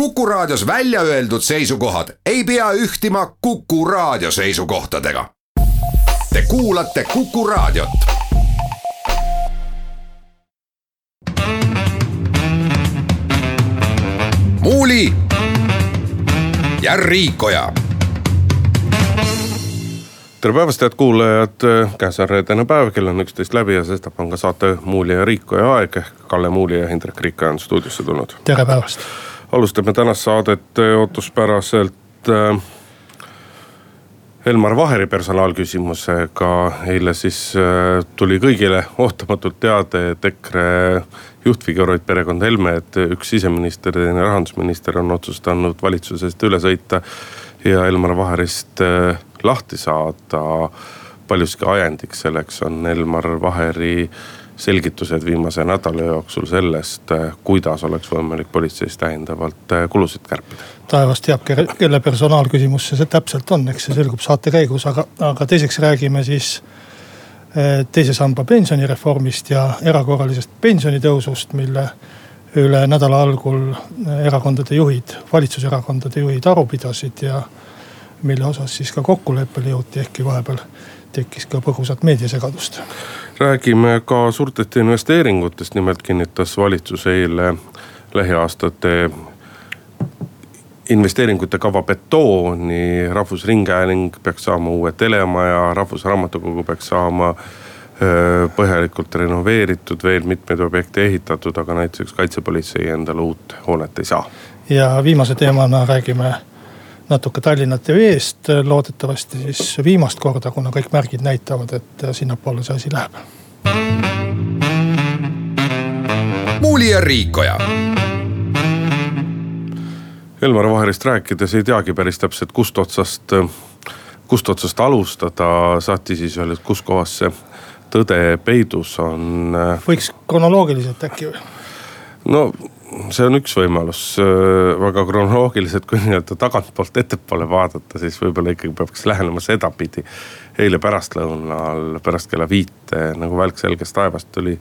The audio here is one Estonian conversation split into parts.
Kuku Raadios välja öeldud seisukohad ei pea ühtima Kuku Raadio seisukohtadega. Te kuulate Kuku Raadiot. muuli ja Riikoja tere päevast, head kuulajad, käes on reedene päev, kell on üksteist läbi ja sestap on ka saate Muuli ja Riikoja aeg. Kalle Muuli ja Hindrek Riikoja on stuudiosse tulnud. tere päevast alustame tänast saadet äh, ootuspäraselt äh, Elmar Vaheri personaalküsimusega. eile siis äh, tuli kõigile ootamatult teade, et EKRE juhtfiguurid perekond Helme, et üks siseminister teine rahandusminister on otsustanud valitsusest üle sõita ja Elmar Vaherist lahti saada. paljuski ajendiks selleks on Elmar Vaheri selgitused viimase nädala jooksul sellest, eh, kuidas oleks võimalik politseis täiendavalt eh, kulusid kärpida. taevas teab, kelle personaalküsimus see täpselt on, eks see selgub saate käigus, aga, aga teiseks räägime siis eh, teise samba pensionireformist ja erakorralisest pensionitõusust, mille üle nädala algul erakondade juhid, valitsuserakondade juhid aru pidasid ja mille osas siis ka kokkuleppele jõuti, ehkki vahepeal tekkis ka põgusat meediasegadust. räägime ka suurtest investeeringutest, nimelt kinnitas valitsus eile lähiaastate investeeringute kava betooni, Rahvusringhääling peaks saama uue telemaja, Rahvusraamatukogu peaks saama põhjalikult renoveeritud, veel mitmeid objekte ehitatud, aga näiteks kaitsepolitsei endale uut hoonet ei saa. ja viimase teemana räägime natuke Tallinna TV-st, loodetavasti siis viimast korda, kuna kõik märgid näitavad, et sinnapoole see asi läheb. muuli ja Riikoja. Elmar Vaherist rääkides ei teagi päris täpselt, kust otsast, kust otsast alustada, saati siis öelda, et kus kohas see tõde peidus on. võiks kronoloogiliselt äkki või? no see on üks võimalus, väga kronoloogiliselt, kui nii-öelda tagantpoolt ettepoole vaadata, siis võib-olla ikkagi peaks lähenema sedapidi. eile pärastlõunal pärast kella viite nagu välk selgest taevast tuli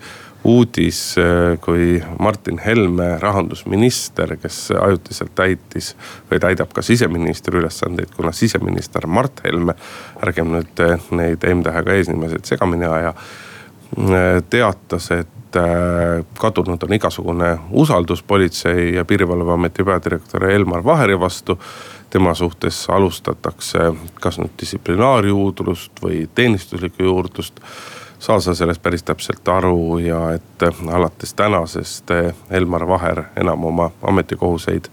uudis, kui Martin Helme, rahandusminister, kes ajutiselt täitis või täidab ka siseministri ülesandeid, kuna siseminister Mart Helme, ärgem nüüd neid M-tähega eesnimesid segamini aja, teatas, et et kadunud on igasugune usaldus politsei ja piirivalveameti peadirektori Elmar Vaheri vastu. tema suhtes alustatakse kas nüüd distsiplinaarjuurdlust või teenistuslikku juurdlust. saa sa sellest päris täpselt aru ja et alates tänasest Elmar Vaher enam oma ametikohuseid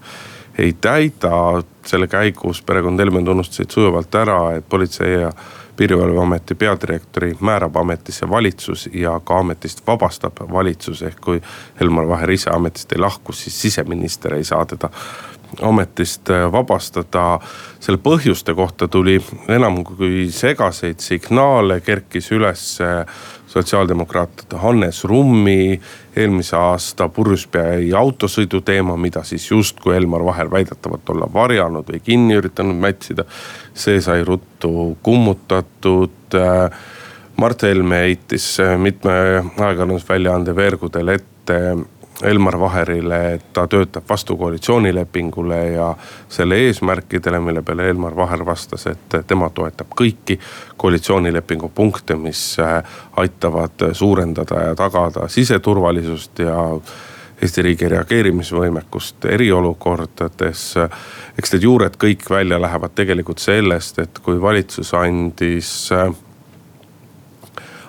ei täida. selle käigus perekond Helme tunnustasid sujuvalt ära, et politsei ja piirivalveameti peadirektori määrab ametisse valitsus ja ka ametist vabastab valitsus. ehk kui Elmar Vaher ise ametist ei lahku, siis siseminister ei saa teda ametist äh, vabastada. selle põhjuste kohta tuli enam kui segaseid signaale, kerkis üles äh, sotsiaaldemokraatide Hannes Rummi eelmise aasta purjuspäi autosõidu teema, mida siis justkui Elmar Vaher väidetavalt olla varjanud või kinni üritanud mätsida. see sai ruttu kummutatud. Mart Helme heitis mitme ajakirjandusväljaande veergudel ette Elmar Vaherile, et ta töötab vastu koalitsioonilepingule ja selle eesmärkidele, mille peale Elmar Vaher vastas, et tema toetab kõiki koalitsioonilepingu punkte, mis äh, aitavad suurendada ja tagada siseturvalisust ja Eesti riigi reageerimisvõimekust eriolukordades. eks need juured kõik välja lähevad tegelikult sellest, et kui valitsus andis, äh,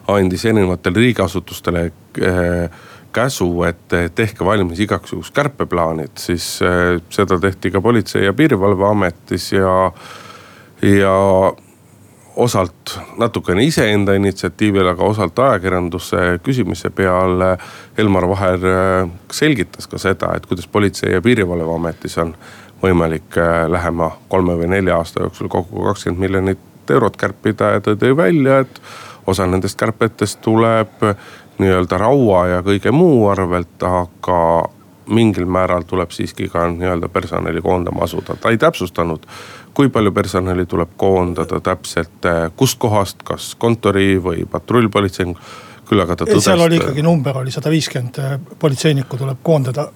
andis erinevatele riigiasutustele äh, käsu, et tehke valmis juhuks kärpeplaanid, siis äh, seda tehti ka Politsei- ja Piirivalveametis ja, ja osalt natukene iseenda initsiatiivil, aga osalt ajakirjanduse küsimise peale. Elmar Vaher äh, selgitas ka seda, et kuidas Politsei- ja Piirivalveametis on võimalik äh, lähema kolme või nelja aasta jooksul kokku kakskümmend miljonit eurot kärpida ja ta tõi välja, et osa nendest kärbetest tuleb nii-öelda raua ja kõige muu arvelt, aga mingil määral tuleb siiski ka nii-öelda personali koondama asuda. ta ei täpsustanud, kui palju personali tuleb koondada täpselt, kustkohast, kas kontori või patrullpolitsei küll aga ta tõdes. seal oli ikkagi number oli sada viiskümmend äh, politseinikku tuleb koondada.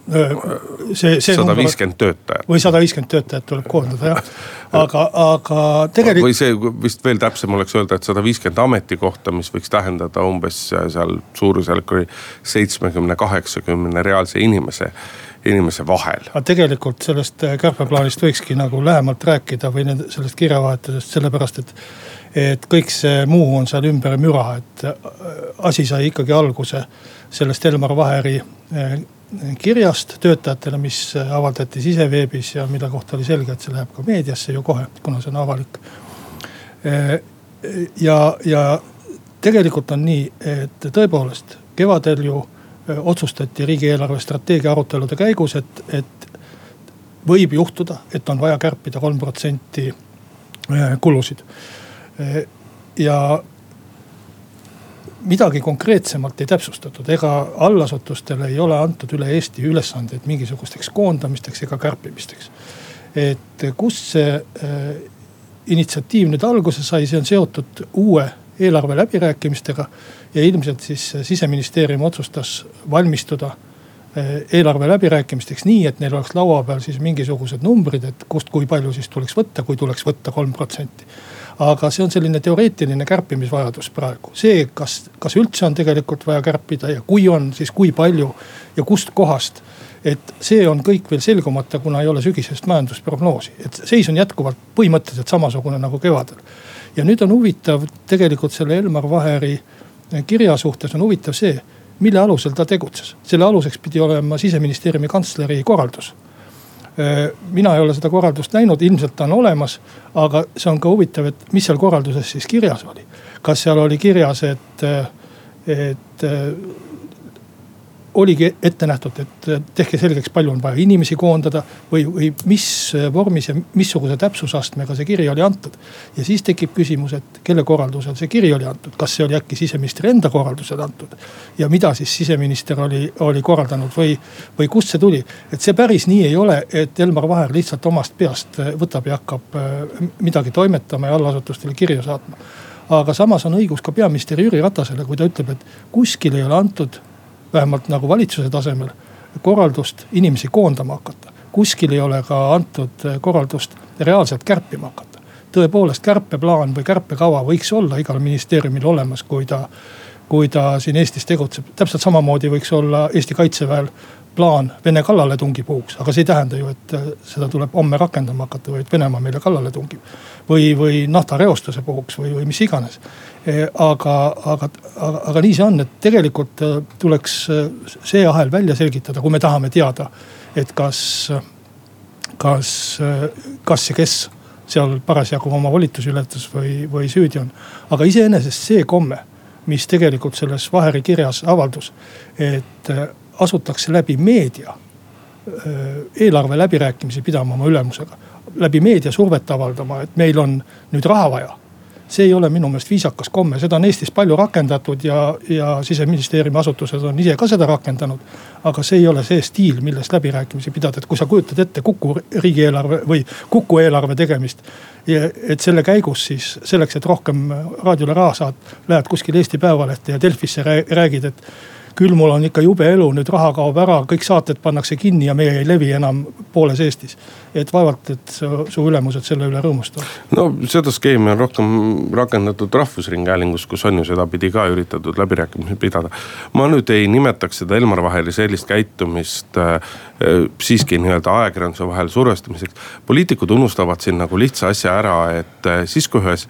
see, see. sada viiskümmend töötajat. või sada viiskümmend töötajat tuleb koondada jah, aga, aga tegelikult. või see vist veel täpsem oleks öelda, et sada viiskümmend ametikohta, mis võiks tähendada umbes seal suurusjärk oli seitsmekümne, kaheksakümne reaalse inimese inimese vahel. aga tegelikult sellest kärpeplaanist võikski nagu lähemalt rääkida või sellest kirjavahetusest, sellepärast et et kõik see muu on seal ümber müra, et äh, asi sai ikkagi alguse sellest Elmar Vaheri äh, kirjast töötajatele, mis avaldati siseveebis ja mille kohta oli selge, et see läheb ka meediasse ju kohe, kuna see on avalik. Äh, ja, ja tegelikult on nii, et tõepoolest kevadel ju otsustati riigieelarve strateegia arutelude käigus, et, et võib juhtuda, et on vaja kärpida kolm protsenti kulusid ja midagi konkreetsemalt ei täpsustatud, ega allasutustele ei ole antud üle Eesti ülesandeid mingisugusteks koondamisteks ega kärpimisteks. et kust see äh, initsiatiiv nüüd alguse sai, see on seotud uue eelarve läbirääkimistega. ja ilmselt siis siseministeerium otsustas valmistuda äh, eelarve läbirääkimisteks nii, et neil oleks laua peal siis mingisugused numbrid, et kust, kui palju siis tuleks võtta, kui tuleks võtta kolm protsenti aga see on selline teoreetiline kärpimisvajadus praegu. see, kas, kas üldse on tegelikult vaja kärpida ja kui on, siis kui palju ja kust kohast. et see on kõik veel selgumata, kuna ei ole sügisest majandusprognoosi, et seis on jätkuvalt põhimõtteliselt samasugune nagu kevadel. ja nüüd on huvitav tegelikult selle Elmar Vaheri kirja suhtes on huvitav see, mille alusel ta tegutses. selle aluseks pidi olema siseministeeriumi kantsleri korraldus mina ei ole seda korraldust näinud, ilmselt ta on olemas, aga see on ka huvitav, et mis seal korralduses siis kirjas oli. kas seal oli kirjas, et, et oligi ette nähtud, et tehke selgeks, palju on vaja inimesi koondada või, või mis vormis ja missuguse täpsusastmega see kiri oli antud. ja siis tekib küsimus, et kelle korraldusel see kiri oli antud, kas see oli äkki siseministri enda korraldusel antud. ja mida siis siseminister oli, oli korraldanud või, või kust see tuli. et see päris nii ei ole, et Elmar Vaher lihtsalt omast peast võtab ja hakkab äh, midagi toimetama ja allasutustele kirju saatma aga samas on õigus ka peaminister Jüri Ratasele, kui ta ütleb, et kuskil ei ole antud vähemalt nagu valitsuse tasemel korraldust inimesi koondama hakata. kuskil ei ole ka antud korraldust reaalselt kärpima hakata. tõepoolest kärpeplaan või kärpekava võiks olla igal ministeeriumil olemas, kui ta, kui ta siin Eestis tegutseb. täpselt samamoodi võiks olla Eesti kaitseväel plaan Vene kallaletungi puhuks, aga see ei tähenda ju, et seda tuleb homme rakendama hakata, vaid Venemaa meile kallale tungib. või, või naftareostuse puhuks või, või mis iganes Eh, aga, aga, aga, aga nii see on, et tegelikult eh, tuleks eh, see ahel välja selgitada, kui me tahame teada, et kas, kas, kas ja kes seal parasjagu oma volitusi ületas või, või süüdi on. aga iseenesest see komme, mis tegelikult selles Vaheri kirjas avaldus, et asutakse läbi meedia eelarve läbirääkimisi pidama oma ülemusega. läbi meedia survet avaldama, et meil on nüüd raha vaja see ei ole minu meelest viisakas komme, seda on Eestis palju rakendatud ja, ja siseministeeriumi asutused on ise ka seda rakendanud. aga see ei ole see stiil, milles läbirääkimisi pidada, et kui sa kujutad ette Kuku riigieelarve või Kuku eelarve tegemist. et selle käigus siis selleks, et rohkem raadiole raha saad, lähed kuskil Eesti Päevalehte ja Delfisse räägid, et küll mul on ikka jube elu, nüüd raha kaob ära, kõik saated pannakse kinni ja meie ei levi enam pooles Eestis. et vaevalt, et su, ülemused selle üle rõõmustavad. no seda skeemi on rohkem rakendatud Rahvusringhäälingus, kus on ju sedapidi ka üritatud läbirääkimisi pidada. ma nüüd ei nimetaks seda Elmar Vaheri sellist käitumist äh, siiski nii-öelda ajakirjanduse vahel survestamiseks. poliitikud unustavad siin nagu lihtsa asja ära, et äh, siis kui ühes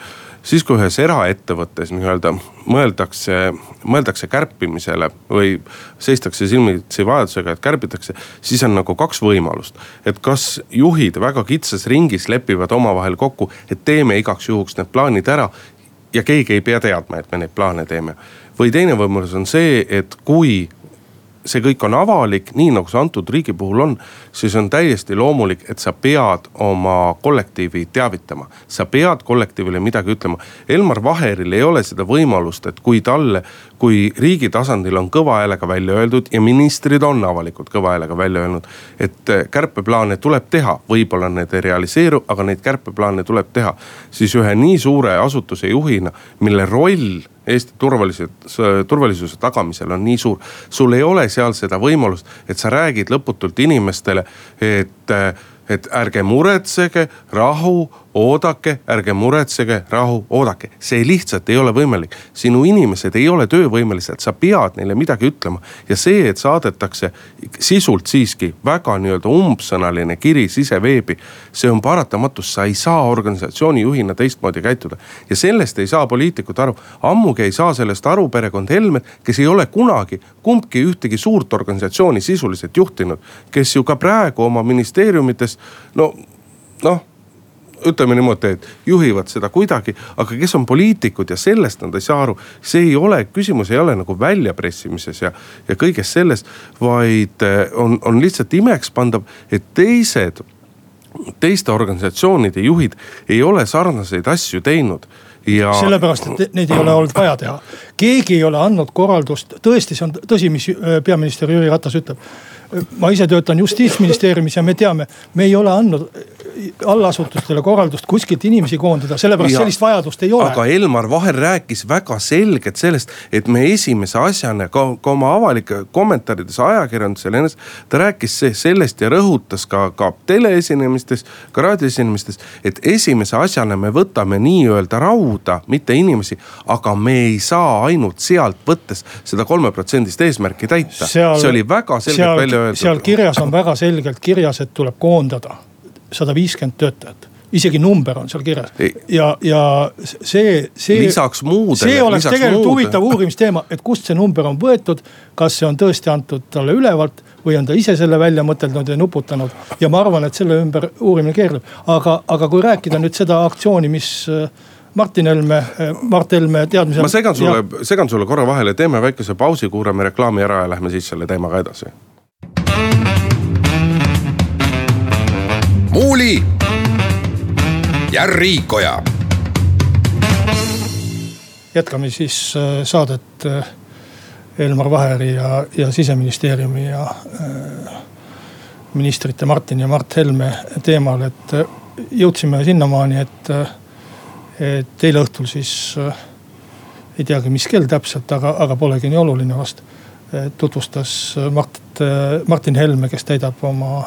siis kui ühes eraettevõttes nii-öelda mõeldakse, mõeldakse kärpimisele või seistakse silmitsi vajadusega, et kärbitakse, siis on nagu kaks võimalust. et kas juhid väga kitsas ringis lepivad omavahel kokku, et teeme igaks juhuks need plaanid ära ja keegi ei pea teadma, et me neid plaane teeme. või teine võimalus on see, et kui see kõik on avalik, nii nagu see antud riigi puhul on, siis on täiesti loomulik, et sa pead oma kollektiivi teavitama. sa pead kollektiivile midagi ütlema. Elmar Vaheril ei ole seda võimalust, et kui talle, kui riigi tasandil on kõva häälega välja öeldud ja ministrid on avalikult kõva häälega välja öelnud. et kärpeplaane tuleb teha, võib-olla need ei realiseeru, aga neid kärpeplaane tuleb teha. siis ühe nii suure asutuse juhina, mille roll Eesti turvalisuse, turvalisuse tagamisel on nii suur. sul ei ole seal seda võimalust, et sa räägid lõputult inimestele, et, et ärge muretsege, rahu oodake, ärge muretsege, rahu, oodake. see lihtsalt ei ole võimalik. sinu inimesed ei ole töövõimelised, sa pead neile midagi ütlema. ja see, et saadetakse sisult siiski väga nii-öelda umbsõnaline kiri siseveebi. see on paratamatus, sa ei saa organisatsiooni juhina teistmoodi käituda. ja sellest ei saa poliitikud aru. ammugi ei saa sellest aru perekond Helmed, kes ei ole kunagi kumbki ühtegi suurt organisatsiooni sisuliselt juhtinud. kes ju ka praegu oma ministeeriumites no noh ütleme niimoodi, et juhivad seda kuidagi, aga kes on poliitikud ja sellest nad ei saa aru. see ei ole, küsimus ei ole nagu väljapressimises ja, ja kõiges selles, vaid eh, on, on lihtsalt imekspandav, et teised, teiste organisatsioonide juhid ei ole sarnaseid asju teinud ja. sellepärast, et neid ei ole olnud vaja teha. keegi ei ole andnud korraldust, tõesti, see on tõsi, mis äh, peaminister Jüri Ratas ütleb. ma ise töötan justiitsministeeriumis ja me teame, me ei ole andnud allasutustele korraldust kuskilt inimesi koondada, sellepärast ja, sellist vajadust ei ole. aga Elmar Vaher rääkis väga selgelt sellest, et me esimese asjana ka, ka oma avalike kommentaarides ajakirjandusele ennast. ta rääkis sellest ja rõhutas ka, ka teleesinemistes, ka raadioesinemistes, et esimese asjana me võtame nii-öelda rauda, mitte inimesi. aga me ei saa ainult sealt võttes seda kolmeprotsendist eesmärki täita. see oli väga selgelt välja öeldud. seal kirjas on väga selgelt kirjas, et tuleb koondada sada viiskümmend töötajat isegi number on seal kirjas ja, ja see, see. lisaks muudele. see oleks tegelikult muude. huvitav uurimisteema, et kust see number on võetud. kas see on tõesti antud talle ülevalt või on ta ise selle välja mõtelnud ja nuputanud. ja ma arvan, et selle ümber uurimine keerleb. aga, aga kui rääkida nüüd seda aktsiooni, mis äh, Martin Helme, äh, Mart Helme teadmisel. ma segan sulle, segan sulle korra vahele, teeme väikese pausi, kuulame reklaami ära ja lähme siis selle teemaga edasi Muuli ja Riikoja. jätkame siis äh, saadet äh, Elmar Vaheri ja, ja siseministeeriumi ja äh, ministrite Martin ja Mart Helme teemal, et jõudsime sinnamaani, et, et eile õhtul siis ei teagi, mis kell täpselt, aga, aga polegi nii oluline vast tutvustas Mart, Martin Helme, kes täidab oma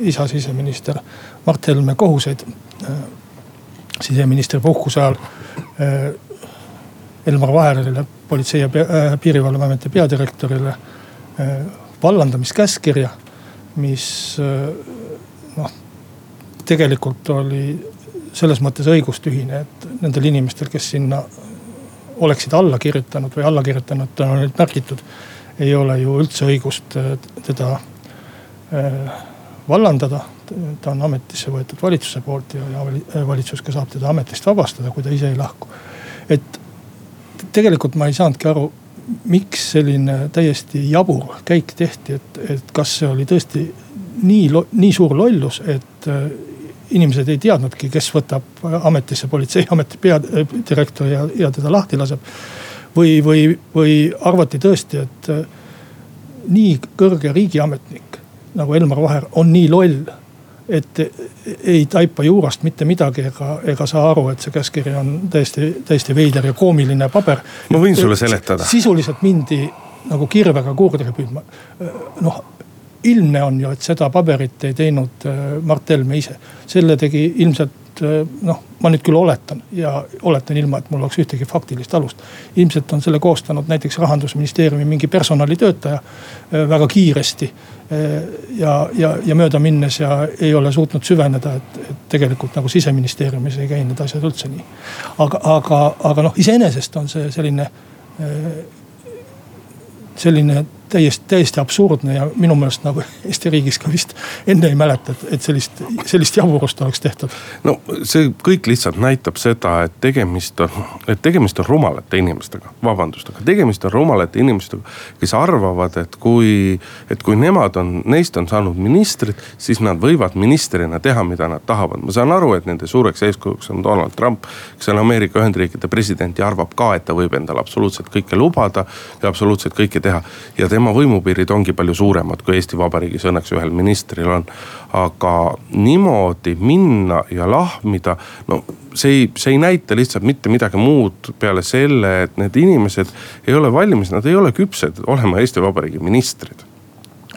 isa siseminister Mart Helme kohuseid siseministri puhkuse ajal. Elmar Vaherile, politsei ja piirivalveameti peadirektorile vallandamiskäskkirja, mis noh, tegelikult oli selles mõttes õigustühine, et nendel inimestel, kes sinna oleksid alla kirjutanud või alla kirjutanud on nüüd märgitud ei ole ju üldse õigust äh, teda äh, vallandada. ta on ametisse võetud valitsuse poolt ja, ja äh, valitsus ka saab teda ametist vabastada, kui ta ise ei lahku. et tegelikult ma ei saanudki aru, miks selline täiesti jabur käik tehti, et, et kas see oli tõesti nii, nii suur lollus, et inimesed ei teadnudki, kes võtab ametisse politseiameti peadirektori ja, ja teda lahti laseb või, või, või arvati tõesti, et äh, nii kõrge riigiametnik nagu Elmar Vaher on nii loll, et ei taipa juurast mitte midagi ega, ega saa aru, et see käskkiri on täiesti, täiesti veider ja koomiline paber. ma võin sulle seletada. sisuliselt mindi nagu kirvega kurdega püüdma. noh ilmne on ju, et seda paberit ei teinud äh, Mart Helme ise. selle tegi ilmselt Äh, noh, ma nüüd küll oletan ja oletan ilma, et mul oleks ühtegi faktilist alust. ilmselt on selle koostanud näiteks rahandusministeeriumi mingi personalitöötaja äh, väga kiiresti. Äh, ja, ja, ja mööda minnes ja ei ole suutnud süveneda, et, et tegelikult nagu siseministeeriumis ei käi need asjad üldse nii. aga, aga, aga noh, iseenesest on see selline, selline täiesti, täiesti absurdne ja minu meelest nagu Eesti riigis ka vist enne ei mäleta, et, et sellist, sellist jaburust oleks tehtud. no see kõik lihtsalt näitab seda, et tegemist on, et tegemist on rumalate inimestega, vabandust, aga tegemist on rumalate inimestega. kes arvavad, et kui, et kui nemad on, neist on saanud ministrid, siis nad võivad ministrina teha, mida nad tahavad. ma saan aru, et nende suureks eeskujuks on Donald Trump, kes on Ameerika Ühendriikide president ja arvab ka, et ta võib endale absoluutselt kõike lubada ja absoluutselt kõike teha. ja tema tema võimupiirid ongi palju suuremad, kui Eesti Vabariigis õnneks ühel ministril on. aga niimoodi minna ja lahmida, no see ei, see ei näita lihtsalt mitte midagi muud peale selle, et need inimesed ei ole valmis, nad ei ole küpsed olema Eesti Vabariigi ministrid.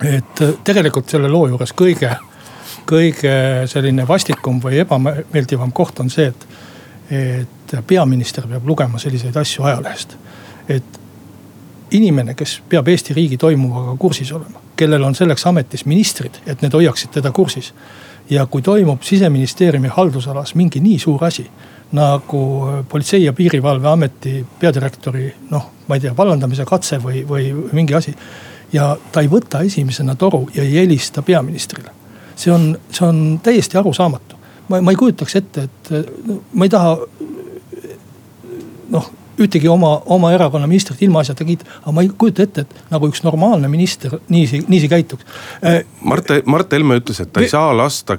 et äh, tegelikult selle loo juures kõige, kõige selline vastikum või ebameeldivam koht on see, et, et peaminister peab lugema selliseid asju ajalehest. et inimene, kes peab Eesti riigi toimuvaga kursis olema, kellel on selleks ametis ministrid, et need hoiaksid teda kursis ja kui toimub siseministeeriumi haldusalas mingi nii suur asi nagu Politsei- ja Piirivalveameti peadirektori noh, ma ei tea, vallandamise katse või, või mingi asi. ja ta ei võta esimesena toru ja ei helista peaministrile. see on, see on täiesti arusaamatu. ma, ma ei kujutaks ette, et ma ei taha noh ühtegi oma, oma erakonna ministrit ilmaasjata kiita. aga ma ei kujuta ette, et nagu üks normaalne minister niiviisi, niiviisi käituks. Mart, Mart Helme ütles, et ta ei saa lasta,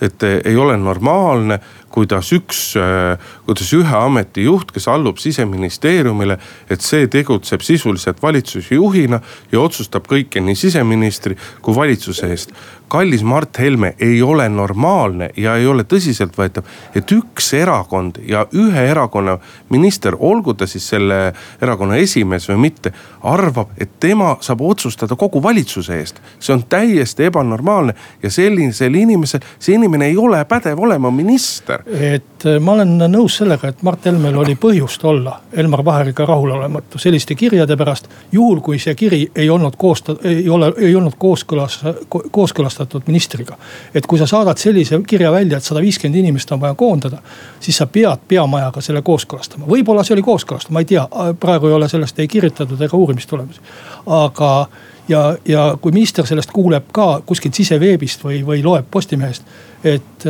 et ei ole normaalne kuidas üks, äh, kuidas ühe ameti juht, kes allub siseministeeriumile, et see tegutseb sisuliselt valitsusjuhina ja otsustab kõike nii siseministri kui valitsuse eest. kallis Mart Helme, ei ole normaalne ja ei ole tõsiseltvõetav, et üks erakond ja ühe erakonna minister, olgu ta siis selle erakonna esimees või mitte, arvab, et tema saab otsustada kogu valitsuse eest. see on täiesti ebanormaalne ja sellisel inimesel, see inimene ei ole pädev olema minister et äh, ma olen nõus sellega, et Mart Helmel oli põhjust olla Elmar Vaheriga rahulolematu selliste kirjade pärast. juhul kui see kiri ei olnud koosta-, ei ole, ei olnud kooskõlas, kooskõlastatud ministriga. et kui sa saadad sellise kirja välja, et sada viiskümmend inimest on vaja koondada, siis sa pead peamajaga selle kooskõlastama. võib-olla see oli kooskõlastatud, ma ei tea, praegu ei ole sellest ei kirjutatud ega uurimistulemusi. aga ja, ja kui minister sellest kuuleb ka kuskilt siseveebist või, või loeb Postimehest, et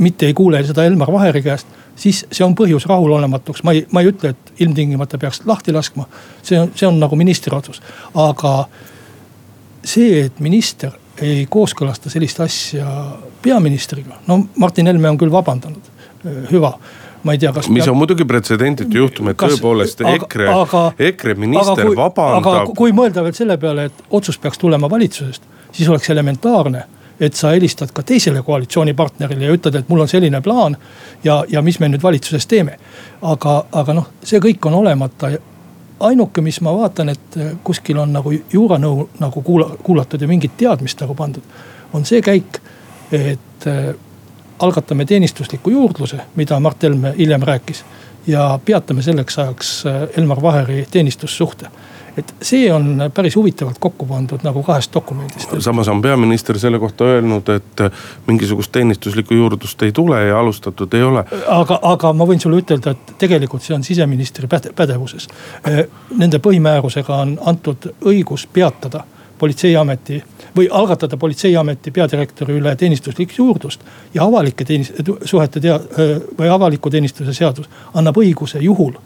mitte ei kuule seda Elmar Vaheri käest, siis see on põhjus rahulolematuks. ma ei, ma ei ütle, et ilmtingimata peaks lahti laskma. see on, see on nagu ministri otsus, aga see, et minister ei kooskõlasta sellist asja peaministriga, no Martin Helme on küll vabandanud, hüva ma ei tea, kas. mis peab... on muidugi pretsedenditu juhtum, et kas... tõepoolest EKRE, EKRE minister aga kui, vabandab. aga kui mõelda veel selle peale, et otsus peaks tulema valitsusest, siis oleks elementaarne et sa helistad ka teisele koalitsioonipartnerile ja ütled, et mul on selline plaan. ja, ja mis me nüüd valitsuses teeme. aga, aga noh, see kõik on olemata. ainuke, mis ma vaatan, et kuskil on nagu juuranõu nagu kuula, kuulatud ja mingit teadmist nagu pandud. on see käik, et äh, algatame teenistusliku juurdluse, mida Mart Helme hiljem rääkis. ja peatame selleks ajaks äh, Elmar Vaheri teenistussuhte et see on päris huvitavalt kokku pandud nagu kahest dokumendist. samas on peaminister selle kohta öelnud, et mingisugust teenistuslikku juurdlust ei tule ja alustatud ei ole. aga, aga ma võin sulle ütelda, et tegelikult see on siseministri päde, pädevuses. Nende põhimäärusega on antud õigus peatada politseiameti või algatada politseiameti peadirektori üle teenistuslik juurdlust. ja avalike teenis-, suhete tea- või avaliku teenistuse seadus annab õiguse juhul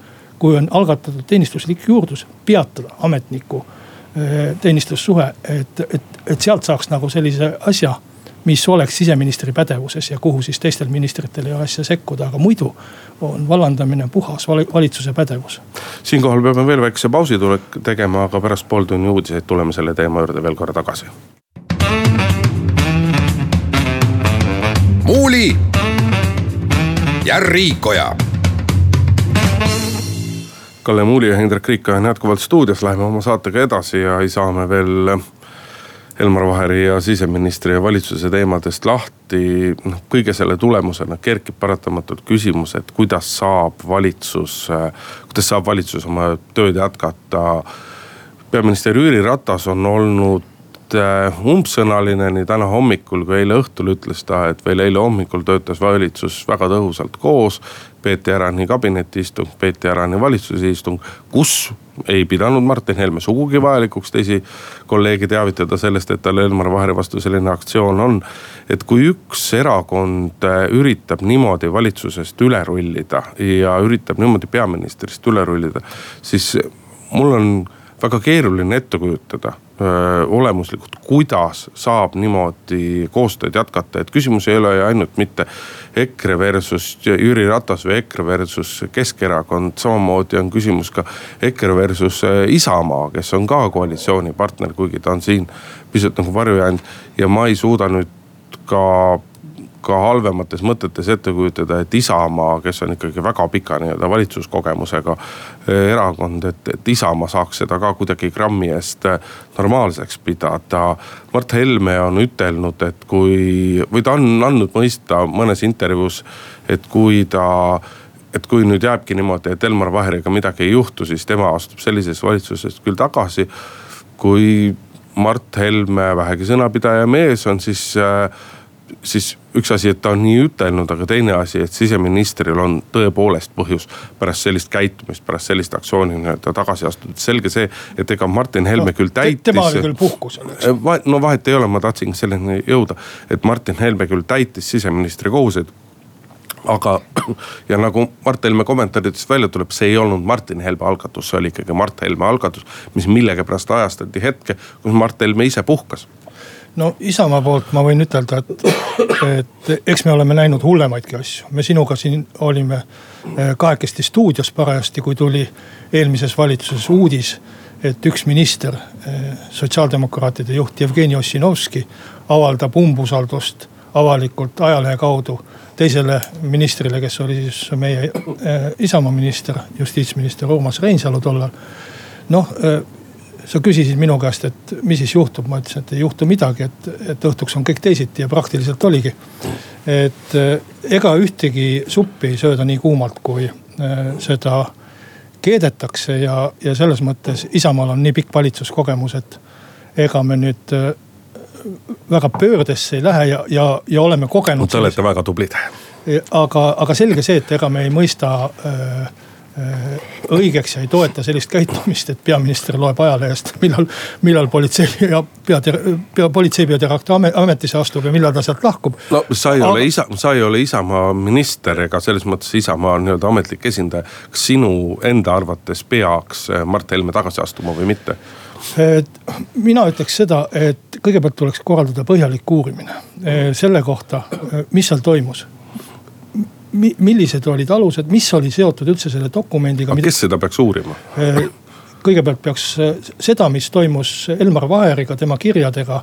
kui on algatatud teenistuslik juurdlus, peatada ametniku eh, teenistussuhe, et, et, et sealt saaks nagu sellise asja mis oleks siseministri pädevuses ja kuhu siis teistel ministritel ei ole asja sekkuda, aga muidu on vallandamine puhas valitsuse pädevus. siinkohal peame veel väikese pausi tegema, aga pärast pooltunni uudiseid tuleme selle teema juurde veel korra tagasi. muuli ja Riikoja Kalle Muuli ja Hendrik Riik on jätkuvalt stuudios, läheme oma saatega edasi ja ei saa me veel Elmar Vaheri ja siseministri ja valitsuse teemadest lahti. noh, kõige selle tulemusena kerkib paratamatult küsimus, et kuidas saab valitsus, kuidas saab valitsus oma tööd jätkata. peaminister Jüri Ratas on olnud äh, umbsõnaline nii täna hommikul kui eile õhtul ütles ta, et veel eile hommikul töötas valitsus väga tõhusalt koos peeti ära nii kabinetiistung, peeti ära nii valitsuse istung, kus ei pidanud Martin Helme sugugi vajalikuks teisi kolleege teavitada sellest, et tal Elmar Vaheri vastu selline aktsioon on. et kui üks erakond äh, üritab niimoodi valitsusest üle rullida ja üritab niimoodi peaministrist üle rullida, siis mul on väga keeruline ette kujutada olemuslikult, kuidas saab niimoodi koostööd jätkata, et küsimus ei ole ju ainult mitte EKRE versus Jüri Ratas või EKRE versus Keskerakond, samamoodi on küsimus ka EKRE versus Isamaa, kes on ka koalitsioonipartner, kuigi ta on siin pisut nagu varju jäänud ja ma ei suuda nüüd ka ka halvemates mõtetes ette kujutada, et Isamaa, kes on ikkagi väga pika nii-öelda valitsuskogemusega eh, erakond, et, et Isamaa saaks seda ka kuidagi grammi eest eh, normaalseks pidada. Mart Helme on ütelnud, et kui, või ta on andnud mõista mõnes intervjuus, et kui ta et kui nüüd jääbki niimoodi, et Elmar Vaheriga midagi ei juhtu, siis tema astub sellisest valitsusest küll tagasi. kui Mart Helme vähegi sõnapidaja mees on, siis äh, siis üks asi, et ta on nii ütelnud, aga teine asi, et siseministril on tõepoolest põhjus pärast sellist käitumist, pärast sellist aktsiooni nii-öelda tagasi astuda. selge see, et ega Martin Helme no, küll täitis. tema oli küll puhkusel, eks. Äh, no vahet ei ole, ma tahtsingi selleni jõuda, et Martin Helme küll täitis siseministri kohuseid aga, ja nagu Mart Helme kommentaaridest välja tuleb, see ei olnud Martin Helme algatus, see oli ikkagi Mart Helme algatus, mis millegipärast ajastati hetke, kus Mart Helme ise puhkas no Isamaa poolt ma võin ütelda, et, et eks me oleme näinud hullemaidki asju. me sinuga siin olime eh, kahekesti stuudios parajasti, kui tuli eelmises valitsuses uudis, et üks minister, eh, sotsiaaldemokraatide juht Jevgeni Ossinovski avaldab umbusaldust avalikult ajalehe kaudu teisele ministrile, kes oli siis meie äh, Isamaa minister, justiitsminister Urmas Reinsalu tollal. noh sa küsisid minu käest, et mis siis juhtub, ma ütlesin, et ei juhtu midagi, et, et õhtuks on kõik teisiti ja praktiliselt oligi. et äh, ega ühtegi suppi ei sööda nii kuumalt, kui seda keedetakse ja, ja selles mõttes Isamaal on nii pikk valitsuskogemus, et ega me nüüd väga pöördesse ei lähe ja, ja, ja oleme kogenud. Te olete väga tublid. aga, aga selge see, et ega me ei mõista äh, õigeks ja ei toeta sellist käitumist, et peaminister loeb ajalehest, millal, millal politsei ja pea, pea, politsei peadirektor ametisse astub ja millal ta sealt lahkub. no sa ei aga... ole isa, sa ei ole Isamaa minister ega selles mõttes Isamaa nii-öelda ametlik esindaja. kas sinu enda arvates peaks Mart Helme tagasi astuma või mitte? mina ütleks seda, et kõigepealt tuleks korraldada põhjalik uurimine eh, selle kohta, mis seal toimus millised olid alused, mis oli seotud üldse selle dokumendiga. aga kes seda peaks uurima? Eh, kõigepealt peaks seda, mis toimus Elmar Vaheriga, tema kirjadega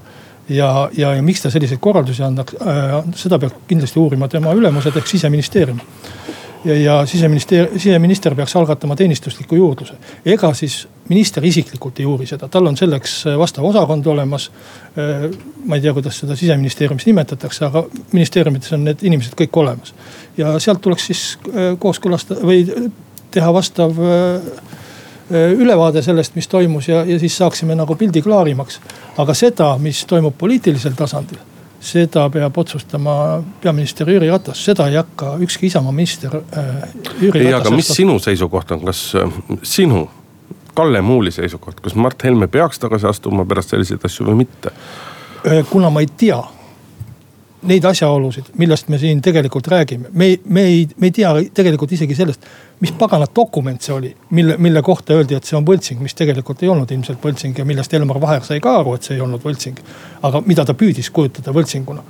ja, ja, ja miks ta selliseid korraldusi annaks äh,, seda peab kindlasti uurima tema ülemused ehk siseministeerium ja, ja siseministeer-, siseminister peaks algatama teenistusliku juurdluse. ega siis minister isiklikult ei uuri seda, tal on selleks äh, vastav osakond olemas. Äh, ma ei tea, kuidas seda siseministeeriumis nimetatakse, aga ministeeriumites on need inimesed kõik olemas. ja sealt tuleks siis äh, kooskõlastada või teha vastav ülevaade sellest, mis toimus ja, ja siis saaksime nagu pildi klaarimaks. aga seda, mis toimub poliitilisel tasandil seda peab otsustama peaminister Jüri Ratas, seda ei hakka ükski Isamaa minister äh, Jüri ei, aga mis sinu seisukoht on, kas sinu, Kalle Muuli seisukoht, kas Mart Helme peaks tagasi astuma pärast selliseid asju või mitte? Äh, kuna ma ei tea neid asjaolusid, millest me siin tegelikult räägime, me, me ei, me ei tea tegelikult isegi sellest mis pagana dokument see oli, mille, mille kohta öeldi, et see on võltsing, mis tegelikult ei olnud ilmselt võltsing ja millest Elmar Vaher sai ka aru, et see ei olnud võltsing. aga mida ta püüdis kujutada võltsinguna.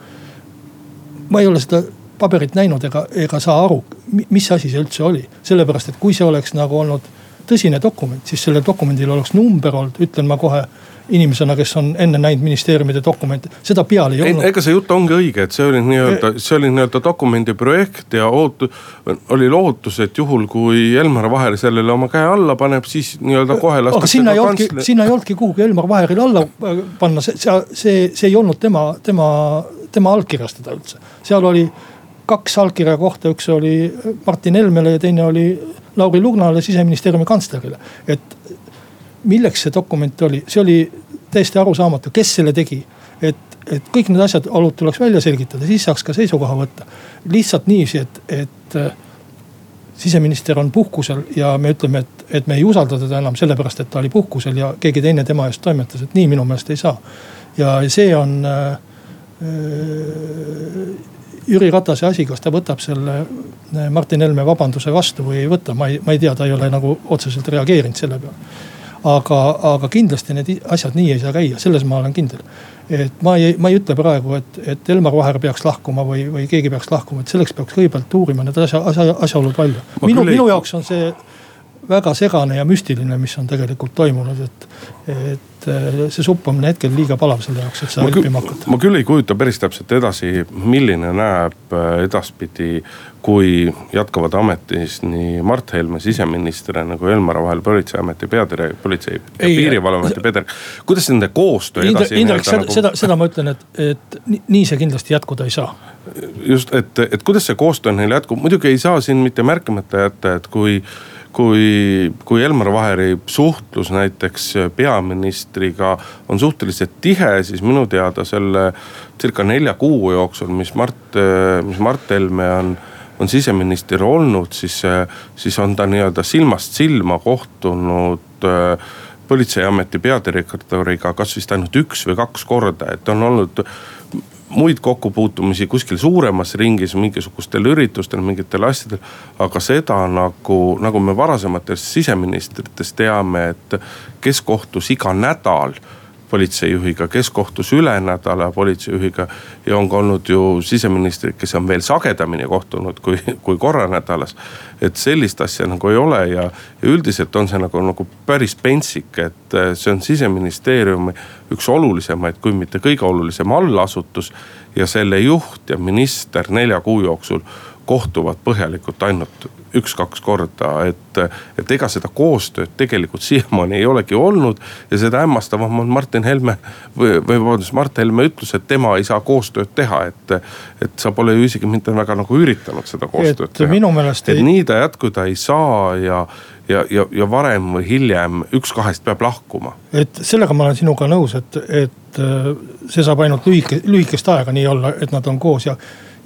ma ei ole seda paberit näinud ega, ega saa aru, mis asi see üldse oli, sellepärast et kui see oleks nagu olnud tõsine dokument, siis sellel dokumendil oleks number olnud, ütlen ma kohe inimesena, kes on enne näinud ministeeriumide dokumente, seda peal ei olnud. ega see jutt ongi õige, et see oli nii-öelda, see oli nii-öelda dokumendi projekt ja ootu-, oli lootus, et juhul kui Elmar Vaher sellele oma käe alla paneb, siis nii-öelda kohe lastakse. sinna ei olnudki, sinna ei olnudki kuhugi Elmar Vaherile alla äh, panna, see, see, see ei olnud tema, tema, tema allkirjastada üldse. seal oli kaks allkirja kohta, üks oli Martin Helmele ja teine oli Lauri Lugnale, siseministeeriumi kantslerile. et milleks see dokument oli, see oli täiesti arusaamatu, kes selle tegi. et, et kõik need asjad, olud tuleks välja selgitada, siis saaks ka seisukoha võtta. lihtsalt niiviisi, et, et äh, siseminister on puhkusel ja me ütleme, et, et me ei usalda teda enam sellepärast, et ta oli puhkusel ja keegi teine tema eest toimetas, et nii minu meelest ei saa. ja see on äh, äh Jüri Ratase asi, kas ta võtab selle äh, Martin Helme vabanduse vastu või ei võta, ma ei, ma ei tea, ta ei ole nagu otseselt reageerinud selle peale aga, aga kindlasti need asjad nii ei saa käia, selles ma olen kindel. et ma ei, ma ei ütle praegu, et, et Elmar Vaher peaks lahkuma või, või keegi peaks lahkuma, et selleks peaks kõigepealt uurima need asja, asja, asjaolud välja. minu, minu jaoks on see väga segane ja müstiline, mis on tegelikult toimunud, et, et äh, see supp on hetkel liiga palav selle jaoks, et seda õppima hakata. ma küll ei kujuta päris täpselt edasi, milline näeb äh, edaspidi, kui jätkavad ametis nii Mart Helme siseministrina nagu Elmar Vaher politseiameti peadirektor, politsei ja piirivalveameti peadirektor. kuidas nende koostöö edasi. Indrek, seda nagu..., seda, seda ma ütlen, et, et nii see kindlasti jätkuda ei saa just, et, et kuidas see koostöö neil jätkub, muidugi ei saa siin mitte märkimata jätta, et kui kui, kui Elmar Vaheri suhtlus näiteks peaministriga on suhteliselt tihe, siis minu teada selle circa nelja kuu jooksul, mis Mart, mis Mart Helme on, on siseminister olnud, siis, siis on ta nii-öelda silmast silma kohtunud äh, politseiameti peadirektoriga kas vist ainult üks või kaks korda, et on olnud muid kokkupuutumisi kuskil suuremas ringis, mingisugustel üritustel, mingitel asjadel. aga seda nagu, nagu me varasematest siseministritest teame, et kes kohtus iga nädal politseijuhiga, kes kohtus üle nädala politseijuhiga. ja on ka olnud ju siseministrid, kes on veel sagedamini kohtunud kui, kui korra nädalas. et sellist asja nagu ei ole ja, ja üldiselt on see nagu, nagu päris pentsik, et eh, see on siseministeeriumi üks olulisemaid, kui mitte kõige olulisem allasutus. ja selle juht ja minister nelja kuu jooksul kohtuvad põhjalikult ainult üks-kaks korda, et, et ega seda koostööd tegelikult siiamaani ei olegi olnud. ja seda hämmastavam on Martin Helme või, või vabandust, Mart Helme ütlus, et tema ei saa koostööd teha, et. et sa pole ju isegi mitte väga nagu üritanud seda koostööd et teha. minu meelest ei. et nii ta jätkuda ei saa ja, ja, ja, ja varem või hiljem üks kahest peab lahkuma. et sellega ma olen sinuga nõus, et, et äh, see saab ainult lühike, lühikest aega nii olla, et nad on koos ja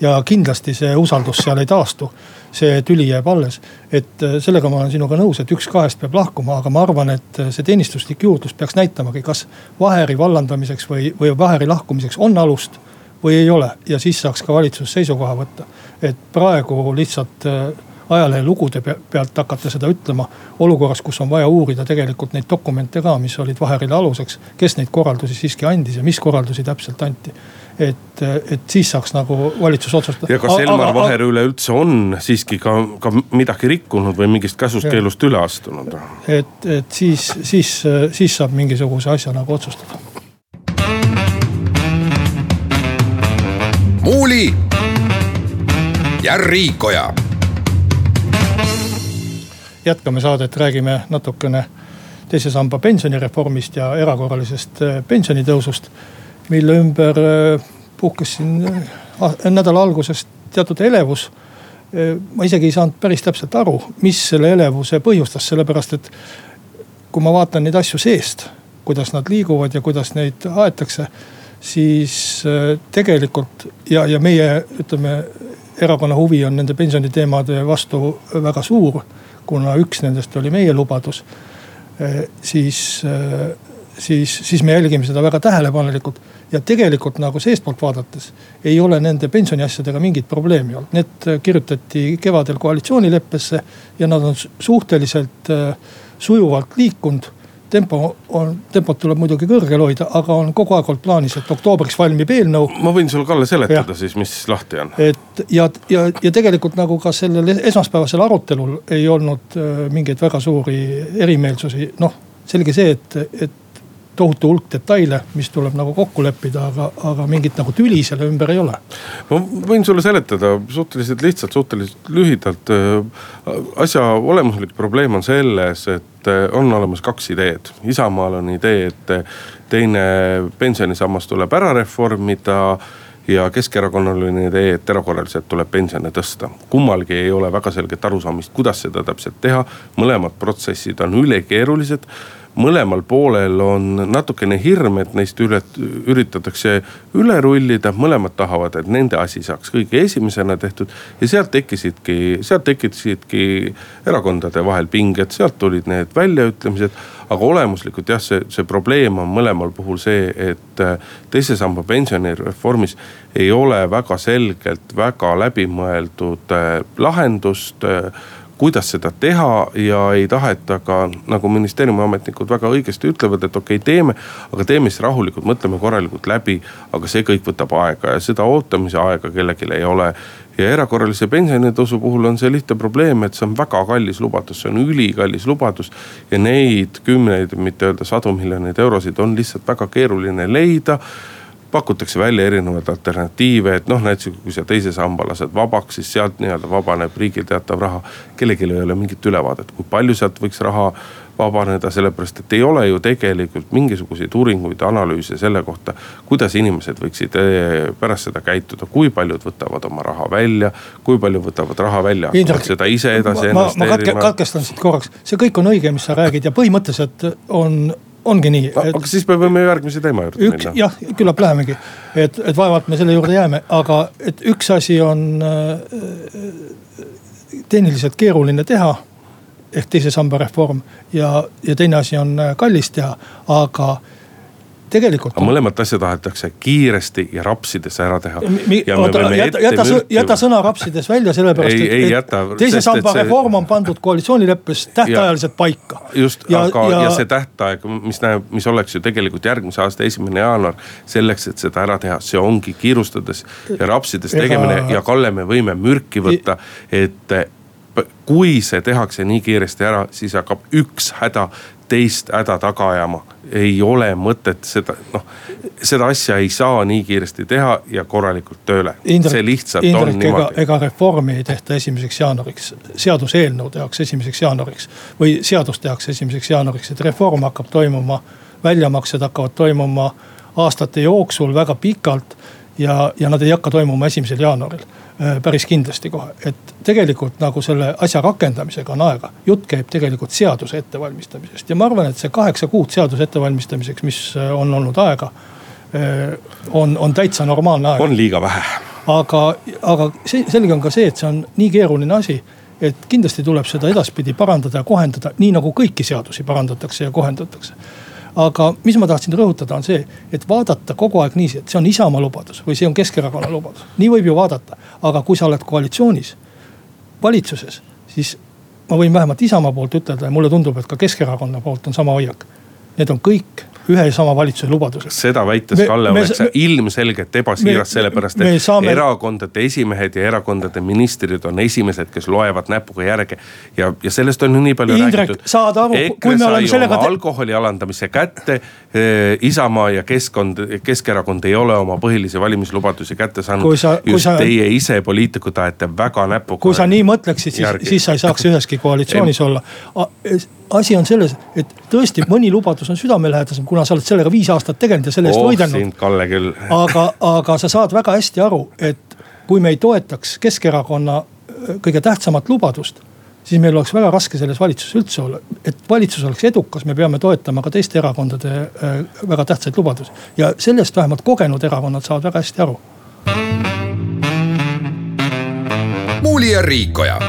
ja kindlasti see usaldus seal ei taastu. see tüli jääb alles, et äh, sellega ma olen sinuga nõus, et üks kahest peab lahkuma, aga ma arvan, et äh, see teenistuslik juurdlus peaks näitamagi, kas Vaheri vallandamiseks või, või Vaheri lahkumiseks on alust või ei ole ja siis saaks ka valitsus seisukoha võtta. et praegu lihtsalt äh, ajalehelugude pealt hakata seda ütlema. olukorras, kus on vaja uurida tegelikult neid dokumente ka, mis olid Vaherile aluseks. kes neid korraldusi siiski andis ja mis korraldusi täpselt anti et, et siis saaks nagu valitsus otsustada. ja kas Elmar Vaher üleüldse on siiski ka, ka midagi rikkunud või mingist käsust-keelust üle astunud? et, et siis, siis, siis saab mingisuguse asja nagu otsustada. muuli ja Riikoja. jätkame saadet, räägime natukene teise samba pensionireformist ja erakorralisest pensionitõusust mille ümber äh, puhkes siin äh, nädala algusest teatud elevus. Äh, ma isegi ei saanud päris täpselt aru, mis selle elevuse põhjustas, sellepärast et kui ma vaatan neid asju seest, kuidas nad liiguvad ja kuidas neid aetakse, siis tegelikult ja, ja meie ütleme, erakonna huvi on nende pensioniteemade vastu väga suur, kuna üks nendest oli meie lubadus. siis, siis, siis me jälgime seda väga tähelepanelikult ja tegelikult nagu seestpoolt vaadates ei ole nende pensioniasjadega mingit probleemi olnud. Need kirjutati kevadel koalitsioonileppesse ja nad on suhteliselt äh, sujuvalt liikunud tempo on, tempot tuleb muidugi kõrgel hoida, aga on kogu aeg olnud plaanis, et oktoobriks valmib eelnõu. ma võin sulle, Kalle, seletada ja. siis, mis lahti on. et ja, ja, ja tegelikult nagu ka sellel esmaspäevasel arutelul ei olnud äh, mingeid väga suuri erimeelsusi, noh selge see, et, et tohutu hulk detaile, mis tuleb nagu kokku leppida, aga, aga mingit nagu tüli selle ümber ei ole. ma võin sulle seletada suhteliselt lihtsalt, suhteliselt lühidalt. asja olemuslik probleem on selles, et on olemas kaks ideed. Isamaal on idee, et teine pensionisammas tuleb ära reformida ja Keskerakonnal on idee, et erakorraliselt tuleb pensione tõsta. kummalgi ei ole väga selget arusaamist, kuidas seda täpselt teha. mõlemad protsessid on ülikeerulised mõlemal poolel on natukene hirm, et neist üle, üritatakse üle rullida, mõlemad tahavad, et nende asi saaks kõige esimesena tehtud. ja sealt tekkisidki, sealt tekkisidki erakondade vahel pinged, sealt tulid need väljaütlemised. aga olemuslikult jah, see, see probleem on mõlemal puhul see, et äh, teise samba pensionireformis ei ole väga selgelt väga läbimõeldud äh, lahendust äh, kuidas seda teha ja ei taheta ka, nagu ministeeriumi ametnikud väga õigesti ütlevad, et okei okay,, teeme. aga teeme siis rahulikult, mõtleme korralikult läbi, aga see kõik võtab aega ja seda ootamise aega kellelgi ei ole ja erakorralise pensionitõusu puhul on see lihtne probleem, et see on väga kallis lubadus, see on ülikallis lubadus. ja neid kümneid, mitte öelda sadu miljoneid eurosid on lihtsalt väga keeruline leida pakutakse välja erinevaid alternatiive, et noh, näiteks kui sa teise samba lased vabaks, siis sealt nii-öelda vabaneb riigil teatav raha. kellelgi ei ole mingit ülevaadet, kui palju sealt võiks raha vabaneda, sellepärast et ei ole ju tegelikult mingisuguseid uuringuid, analüüse selle kohta. kuidas inimesed võiksid eh, pärast seda käituda, kui paljud võtavad oma raha välja, kui palju võtavad raha välja, hakkavad seda ise edasi investeerima. ma katkestan sind korraks, see kõik on õige, mis sa räägid ja põhimõtteliselt on ongi nii et.... aga siis me võime järgmise teema juurde üks, minna. jah, küllap lähemegi, et, et vaevalt me selle juurde jääme, aga et üks asi on äh, tehniliselt keeruline teha. ehk teise samba reform ja, ja teine asi on äh, kallis teha, aga tegelikult. mõlemat asja tahetakse kiiresti ja rapsides ära teha. jäta, jäta, jäta sõna rapsides välja, sellepärast ei, ei, et, et teise samba see... reform on pandud koalitsioonileppes tähtajaliselt paika. just, aga ja... ja see tähtaeg, mis näeb, mis oleks ju tegelikult järgmise aasta esimene jaanuar. selleks, et seda ära teha, see ongi kiirustades ja rapsides tegemine Ega... ja Kalle, me võime mürki võtta, et kui see tehakse nii kiiresti ära, siis hakkab üks häda teist häda taga ajama. ei ole mõtet seda, noh, seda asja ei saa nii kiiresti teha ja korralikult tööle. see lihtsalt Indrek, on niimoodi. ega reformi ei tehta esimeseks jaanuariks, seaduseelnõu tehakse esimeseks jaanuariks. või seadus tehakse esimeseks jaanuariks, et reform hakkab toimuma, väljamaksed hakkavad toimuma aastate jooksul väga pikalt. ja, ja nad ei hakka toimuma esimesel jaanuaril päris kindlasti kohe, et tegelikult nagu selle asja rakendamisega on aega. jutt käib tegelikult seaduse ettevalmistamisest ja ma arvan, et see kaheksa kuud seaduse ettevalmistamiseks, mis äh, on olnud aega. Äh, on, on täitsa normaalne aeg. on liiga vähe. aga, aga see, selge on ka see, et see on nii keeruline asi et kindlasti tuleb seda edaspidi parandada ja kohendada, nii nagu kõiki seadusi parandatakse ja kohendatakse aga mis ma tahtsin rõhutada, on see, et vaadata kogu aeg niiviisi, et see on Isamaa lubadus või see on Keskerakonna lubadus. nii võib ju vaadata, aga kui sa oled koalitsioonis, valitsuses, siis ma võin vähemalt Isamaa poolt ütelda ja mulle tundub, et ka Keskerakonna poolt on sama hoiak. Need on kõik ühe ja sama valitsuse lubadused. seda väites me, Kalle oleks sa ilmselgelt ebasiiras, sellepärast et saame... erakondade esimehed ja erakondade ministrid on esimesed, kes loevad näpuga järge. ja, ja sellest on ju nii palju Indrek, räägitud. saad aru, kui me oleme sellega. alkoholi alandamise kätte eh,, Isamaa ja keskkond, Keskerakond ei ole oma põhilisi valimislubadusi kätte saanud. just sa... teie ise poliitikud ajate väga näpuga. kui sa nii mõtleksid, siis, siis sa ei saaks üheski koalitsioonis olla asi on selles, et tõesti mõni lubadus on südamelähedasem, kuna sa oled sellega viis aastat tegelenud ja selle eest oh, võidelnud. Kalle küll. aga, aga sa saad väga hästi aru, et kui me ei toetaks Keskerakonna äh, kõige tähtsamat lubadust siis meil oleks väga raske selles valitsuses üldse olla. et valitsus oleks edukas, me peame toetama ka teiste erakondade äh, väga tähtsaid lubadusi. ja sellest vähemalt kogenud erakonnad saavad väga hästi aru. muuli ja Riikoja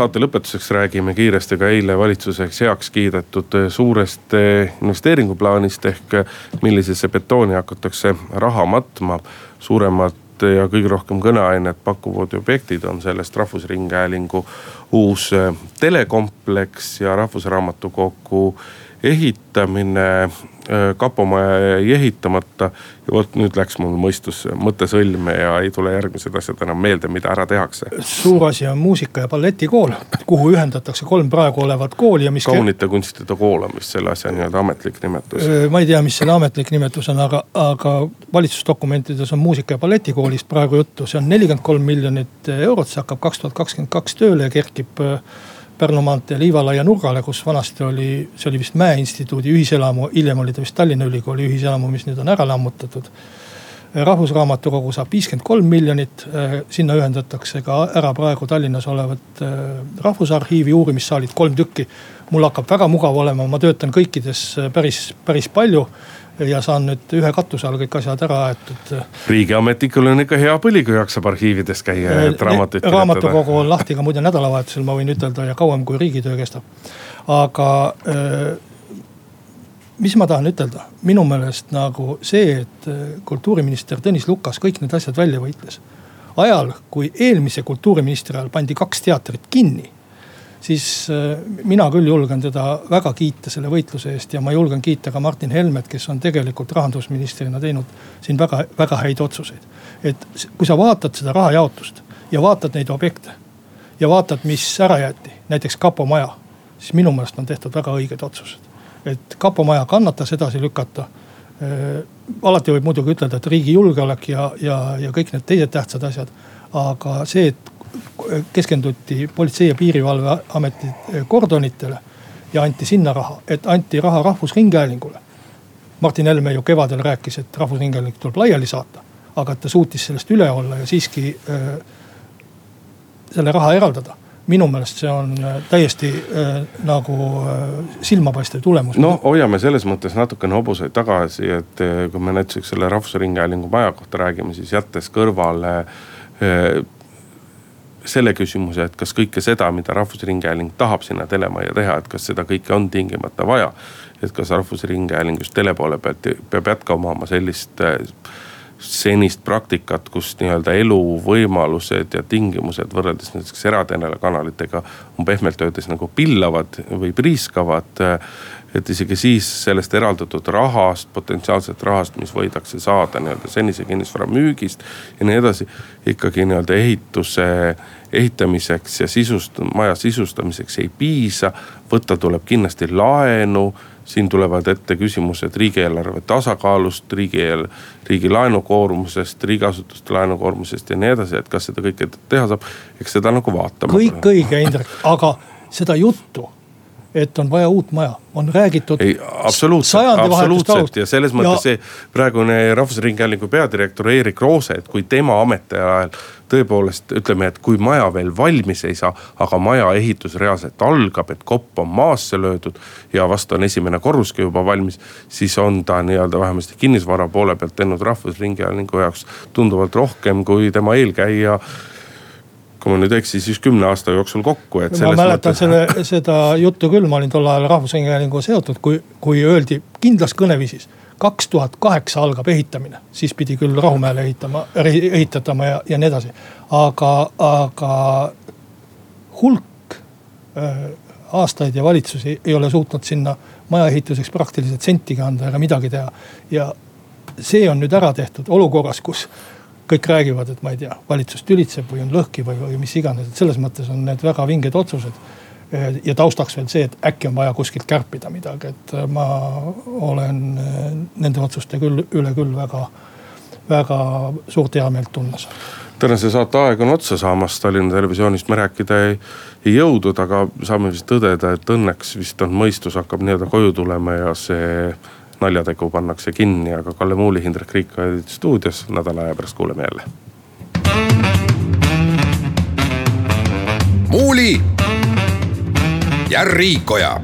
saate lõpetuseks räägime kiiresti ka eile valitsuseks heaks kiidetud suurest investeeringuplaanist ehk millisesse betooni hakatakse raha matma. suuremad ja kõige rohkem kõneainet pakkuvad objektid on sellest Rahvusringhäälingu uus telekompleks ja Rahvusraamatukogu ehitamine, äh, kapomaja jäi ehitamata. ja vot nüüd läks mul mõistus mõte sõlme ja ei tule järgmised asjad enam meelde, mida ära tehakse. suur asi on muusika- ja balletikool, kuhu ühendatakse kolm praegu olevat kooli ja mis. kaunite kunstide kool on vist selle asja nii-öelda ametlik nimetus. Ma ei tea, mis selle ametlik nimetus on, aga, aga valitsusdokumentides on muusika- ja balletikoolist praegu juttu, see on nelikümmend kolm miljonit eurot, see hakkab kaks tuhat kakskümmend kaks tööle ja kerkib Pärnu maantee Liivalaia nurgale, kus vanasti oli, see oli vist Mäe instituudi ühiselamu, hiljem oli ta vist Tallinna Ülikooli ühiselamu, mis nüüd on ära lammutatud. rahvusraamatukogu saab viiskümmend kolm miljonit, sinna ühendatakse ka ära praegu Tallinnas olevat äh, Rahvusarhiivi uurimissaalid, kolm tükki. mul hakkab väga mugav olema, ma töötan kõikides äh, päris, päris palju ja saan nüüd ühe katuse all kõik asjad ära aetud. riigiametnikul on ikka hea põli, kui jaksab arhiivides käia ja raamatuid kirjutada. raamatukogu on lahti ka muide nädalavahetusel, ma võin ütelda ja kauem kui riigitöö kestab. aga äh, mis ma tahan ütelda, minu meelest nagu see, et äh, kultuuriminister Tõnis Lukas kõik need asjad välja võitles ajal, kui eelmise kultuuriministri ajal pandi kaks teatrit kinni siis äh, mina küll julgen teda väga kiita selle võitluse eest ja ma julgen kiita ka Martin Helmet, kes on tegelikult rahandusministrina teinud siin väga, väga häid otsuseid. et kui sa vaatad seda rahajaotust ja vaatad neid objekte ja vaatad, mis ära jäeti, näiteks kapo maja, siis minu meelest on tehtud väga õiged otsused. et kapo maja kannatas edasi lükata äh, alati võib muidugi ütelda, et riigi julgeolek ja, ja, ja kõik need teised tähtsad asjad. aga see, et keskenduti Politsei- ja Piirivalveameti kordonitele ja anti sinna raha, et anti raha Rahvusringhäälingule. Martin Helme ju kevadel rääkis, et Rahvusringhääling tuleb laiali saata, aga ta suutis sellest üle olla ja siiski äh, selle raha eraldada minu meelest see on äh, täiesti äh, nagu äh, silmapaistev tulemus. no hoiame selles mõttes natukene hobuseid tagasi, et kui me näiteks selle Rahvusringhäälingu maja kohta räägime, siis jättes kõrvale äh, selle küsimuse, et kas kõike seda, mida Rahvusringhääling tahab sinna telemajja teha, et kas seda kõike on tingimata vaja. et kas Rahvusringhääling just tele poole pealt peab jätkama oma sellist äh, senist praktikat, kus nii-öelda eluvõimalused ja tingimused võrreldes näiteks eratelekanalitega on pehmelt öeldes nagu pillavad või priiskavad et isegi siis sellest eraldatud rahast, potentsiaalset rahast, mis võidakse saada nii-öelda senise kinnisvara müügist ja nii edasi. ikkagi nii-öelda ehituse ehitamiseks ja sisust, maja sisustamiseks ei piisa. võtta tuleb kindlasti laenu, siin tulevad ette küsimused riigieelarve tasakaalust, riigi, riigi laenukoormusest, riigiasutuste laenukoormusest ja nii edasi, et kas seda kõike teha saab, eks seda nagu vaatama. kõik õige, Indrek, aga seda juttu et on vaja uut maja, on räägitud. ei, absoluutselt, absoluutselt ja selles mõttes ja... see praegune Rahvusringhäälingu peadirektor Erik Roose, et kui tema ametiajal tõepoolest ütleme, et kui maja veel valmis ei saa, aga maja ehitus reaalselt algab, et kopp on maasse löödud ja vast on esimene korruski juba valmis. siis on ta nii-öelda vähemasti kinnisvara poole pealt teinud Rahvusringhäälingu jaoks tunduvalt rohkem kui tema eelkäija kui ma nüüd ei eksi, siis kümne aasta jooksul kokku, et. ma mäletan mõttes... selle, seda juttu küll, ma olin tol ajal Rahvusringhäälinguga seotud, kui, kui öeldi kindlas kõneviisis. Kaks tuhat kaheksa algab ehitamine, siis pidi küll Rahumäele ehitama, ehitatama ja, ja nii edasi. aga, aga hulk äh, aastaid ja valitsusi ei ole suutnud sinna maja ehituseks praktiliselt sentigi anda ega midagi teha. ja see on nüüd ära tehtud olukorras, kus kõik räägivad, et ma ei tea, valitsus tülitseb või on lõhki või, või mis iganes, et selles mõttes on need väga vinged otsused. Ja taustaks veel see, et äkki on vaja kuskilt kärpida midagi, et ma olen eh, nende otsuste küll üle küll väga, väga suurt heameelt tundmas tänase saate aeg on otsa saamas, Tallinna Televisioonist me rääkida ei, ei jõudnud, aga saame vist tõdeda, et õnneks vist on mõistus hakkab nii-öelda koju tulema ja see naljategu pannakse kinni, aga Kalle Muuli, Hindrek Riik olid stuudios, nädala aja pärast kuuleme jälle. muuli ja Riikoja